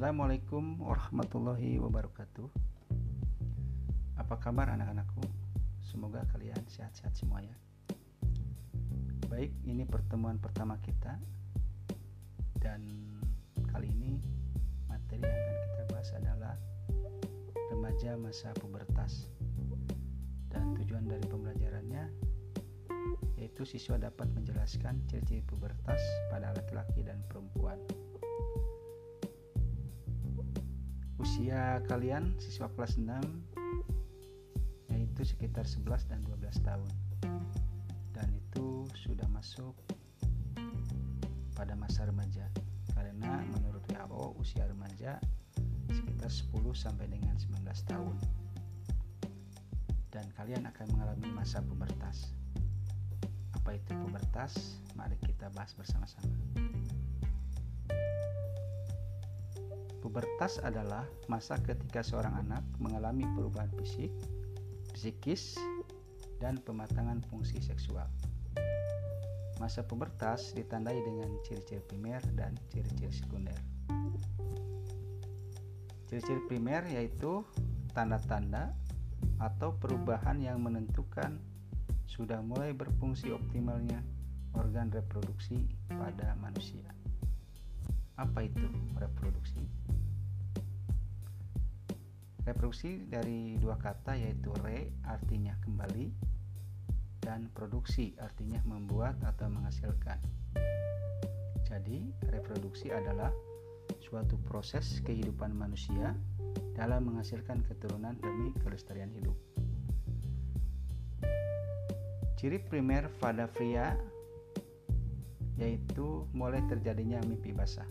Assalamualaikum warahmatullahi wabarakatuh. Apa kabar anak-anakku? Semoga kalian sehat-sehat semua ya. Baik, ini pertemuan pertama kita. Dan kali ini materi yang akan kita bahas adalah Remaja masa pubertas. Dan tujuan dari pembelajarannya yaitu siswa dapat menjelaskan ciri-ciri pubertas pada laki-laki dan perempuan usia kalian siswa kelas 6 yaitu sekitar 11 dan 12 tahun. Dan itu sudah masuk pada masa remaja. Karena menurut WHO usia remaja sekitar 10 sampai dengan 19 tahun. Dan kalian akan mengalami masa pubertas. Apa itu pubertas? Mari kita bahas bersama-sama Pubertas adalah masa ketika seorang anak mengalami perubahan fisik, psikis, dan pematangan fungsi seksual. Masa pubertas ditandai dengan ciri-ciri primer dan ciri-ciri sekunder. Ciri-ciri primer yaitu tanda-tanda atau perubahan yang menentukan sudah mulai berfungsi optimalnya organ reproduksi pada manusia. Apa itu reproduksi? Reproduksi dari dua kata yaitu re artinya kembali dan produksi artinya membuat atau menghasilkan. Jadi, reproduksi adalah suatu proses kehidupan manusia dalam menghasilkan keturunan demi kelestarian hidup. Ciri primer pada pria yaitu mulai terjadinya mimpi basah.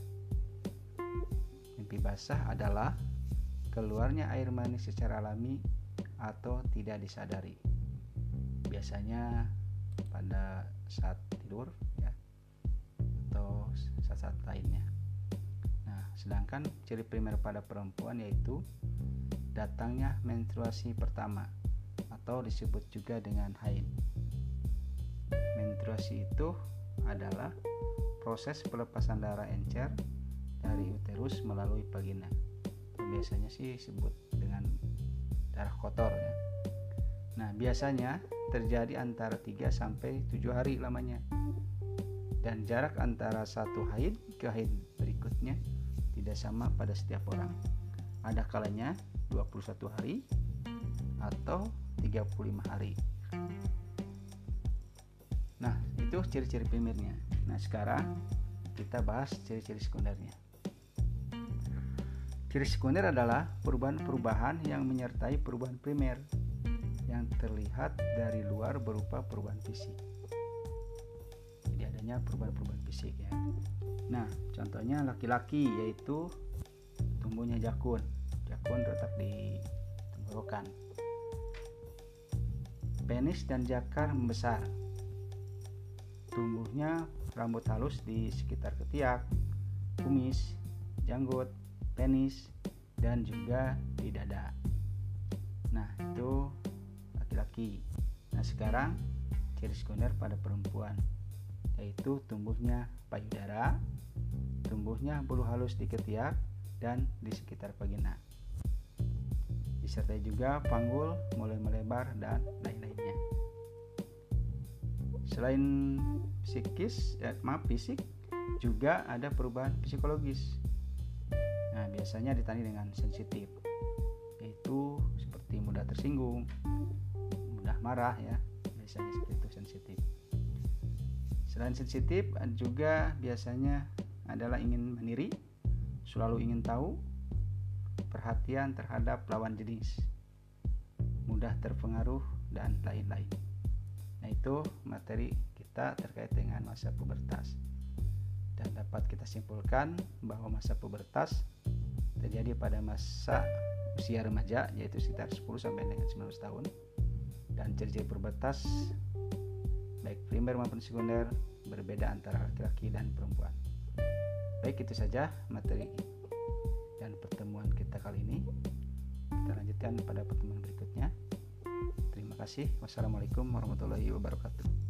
Mimpi basah adalah keluarnya air mani secara alami atau tidak disadari. Biasanya pada saat tidur ya atau saat-saat lainnya. Nah, sedangkan ciri primer pada perempuan yaitu datangnya menstruasi pertama atau disebut juga dengan haid. Menstruasi itu adalah proses pelepasan darah encer dari uterus melalui vagina. Biasanya sih disebut dengan darah kotor ya. Nah, biasanya terjadi antara 3 sampai 7 hari lamanya. Dan jarak antara satu haid ke haid berikutnya tidak sama pada setiap orang. Ada kalanya 21 hari atau 35 hari. Itu ciri-ciri primernya. Nah, sekarang kita bahas ciri-ciri sekundernya. Ciri sekunder adalah perubahan-perubahan yang menyertai perubahan primer yang terlihat dari luar berupa perubahan fisik. Jadi adanya perubahan-perubahan fisik ya. Nah, contohnya laki-laki yaitu tumbuhnya jakun. Jakun terletak di tenggorokan. Penis dan jakar membesar. Tumbuhnya rambut halus di sekitar ketiak, kumis, janggut, penis, dan juga di dada. Nah, itu laki-laki. Nah, sekarang ciri sekunder pada perempuan yaitu tumbuhnya payudara, tumbuhnya bulu halus di ketiak dan di sekitar vagina. Disertai juga panggul mulai melebar dan lain-lainnya. Selain psikis, eh, maaf fisik, juga ada perubahan psikologis Nah, biasanya ditandai dengan sensitif, yaitu seperti mudah tersinggung, mudah marah ya, biasanya seperti itu sensitif. Selain sensitif, juga biasanya adalah ingin meniri, selalu ingin tahu, perhatian terhadap lawan jenis, mudah terpengaruh, dan lain-lain. Nah, itu materi kita terkait dengan masa pubertas. Dan dapat kita simpulkan bahwa masa pubertas terjadi pada masa usia remaja yaitu sekitar 10 sampai dengan 19 tahun dan ciri-ciri pubertas baik primer maupun sekunder berbeda antara laki-laki dan perempuan. Baik itu saja materi dan pertemuan kita kali ini. Kita lanjutkan pada pertemuan berikutnya. Kasih. Wassalamualaikum warahmatullahi wabarakatuh.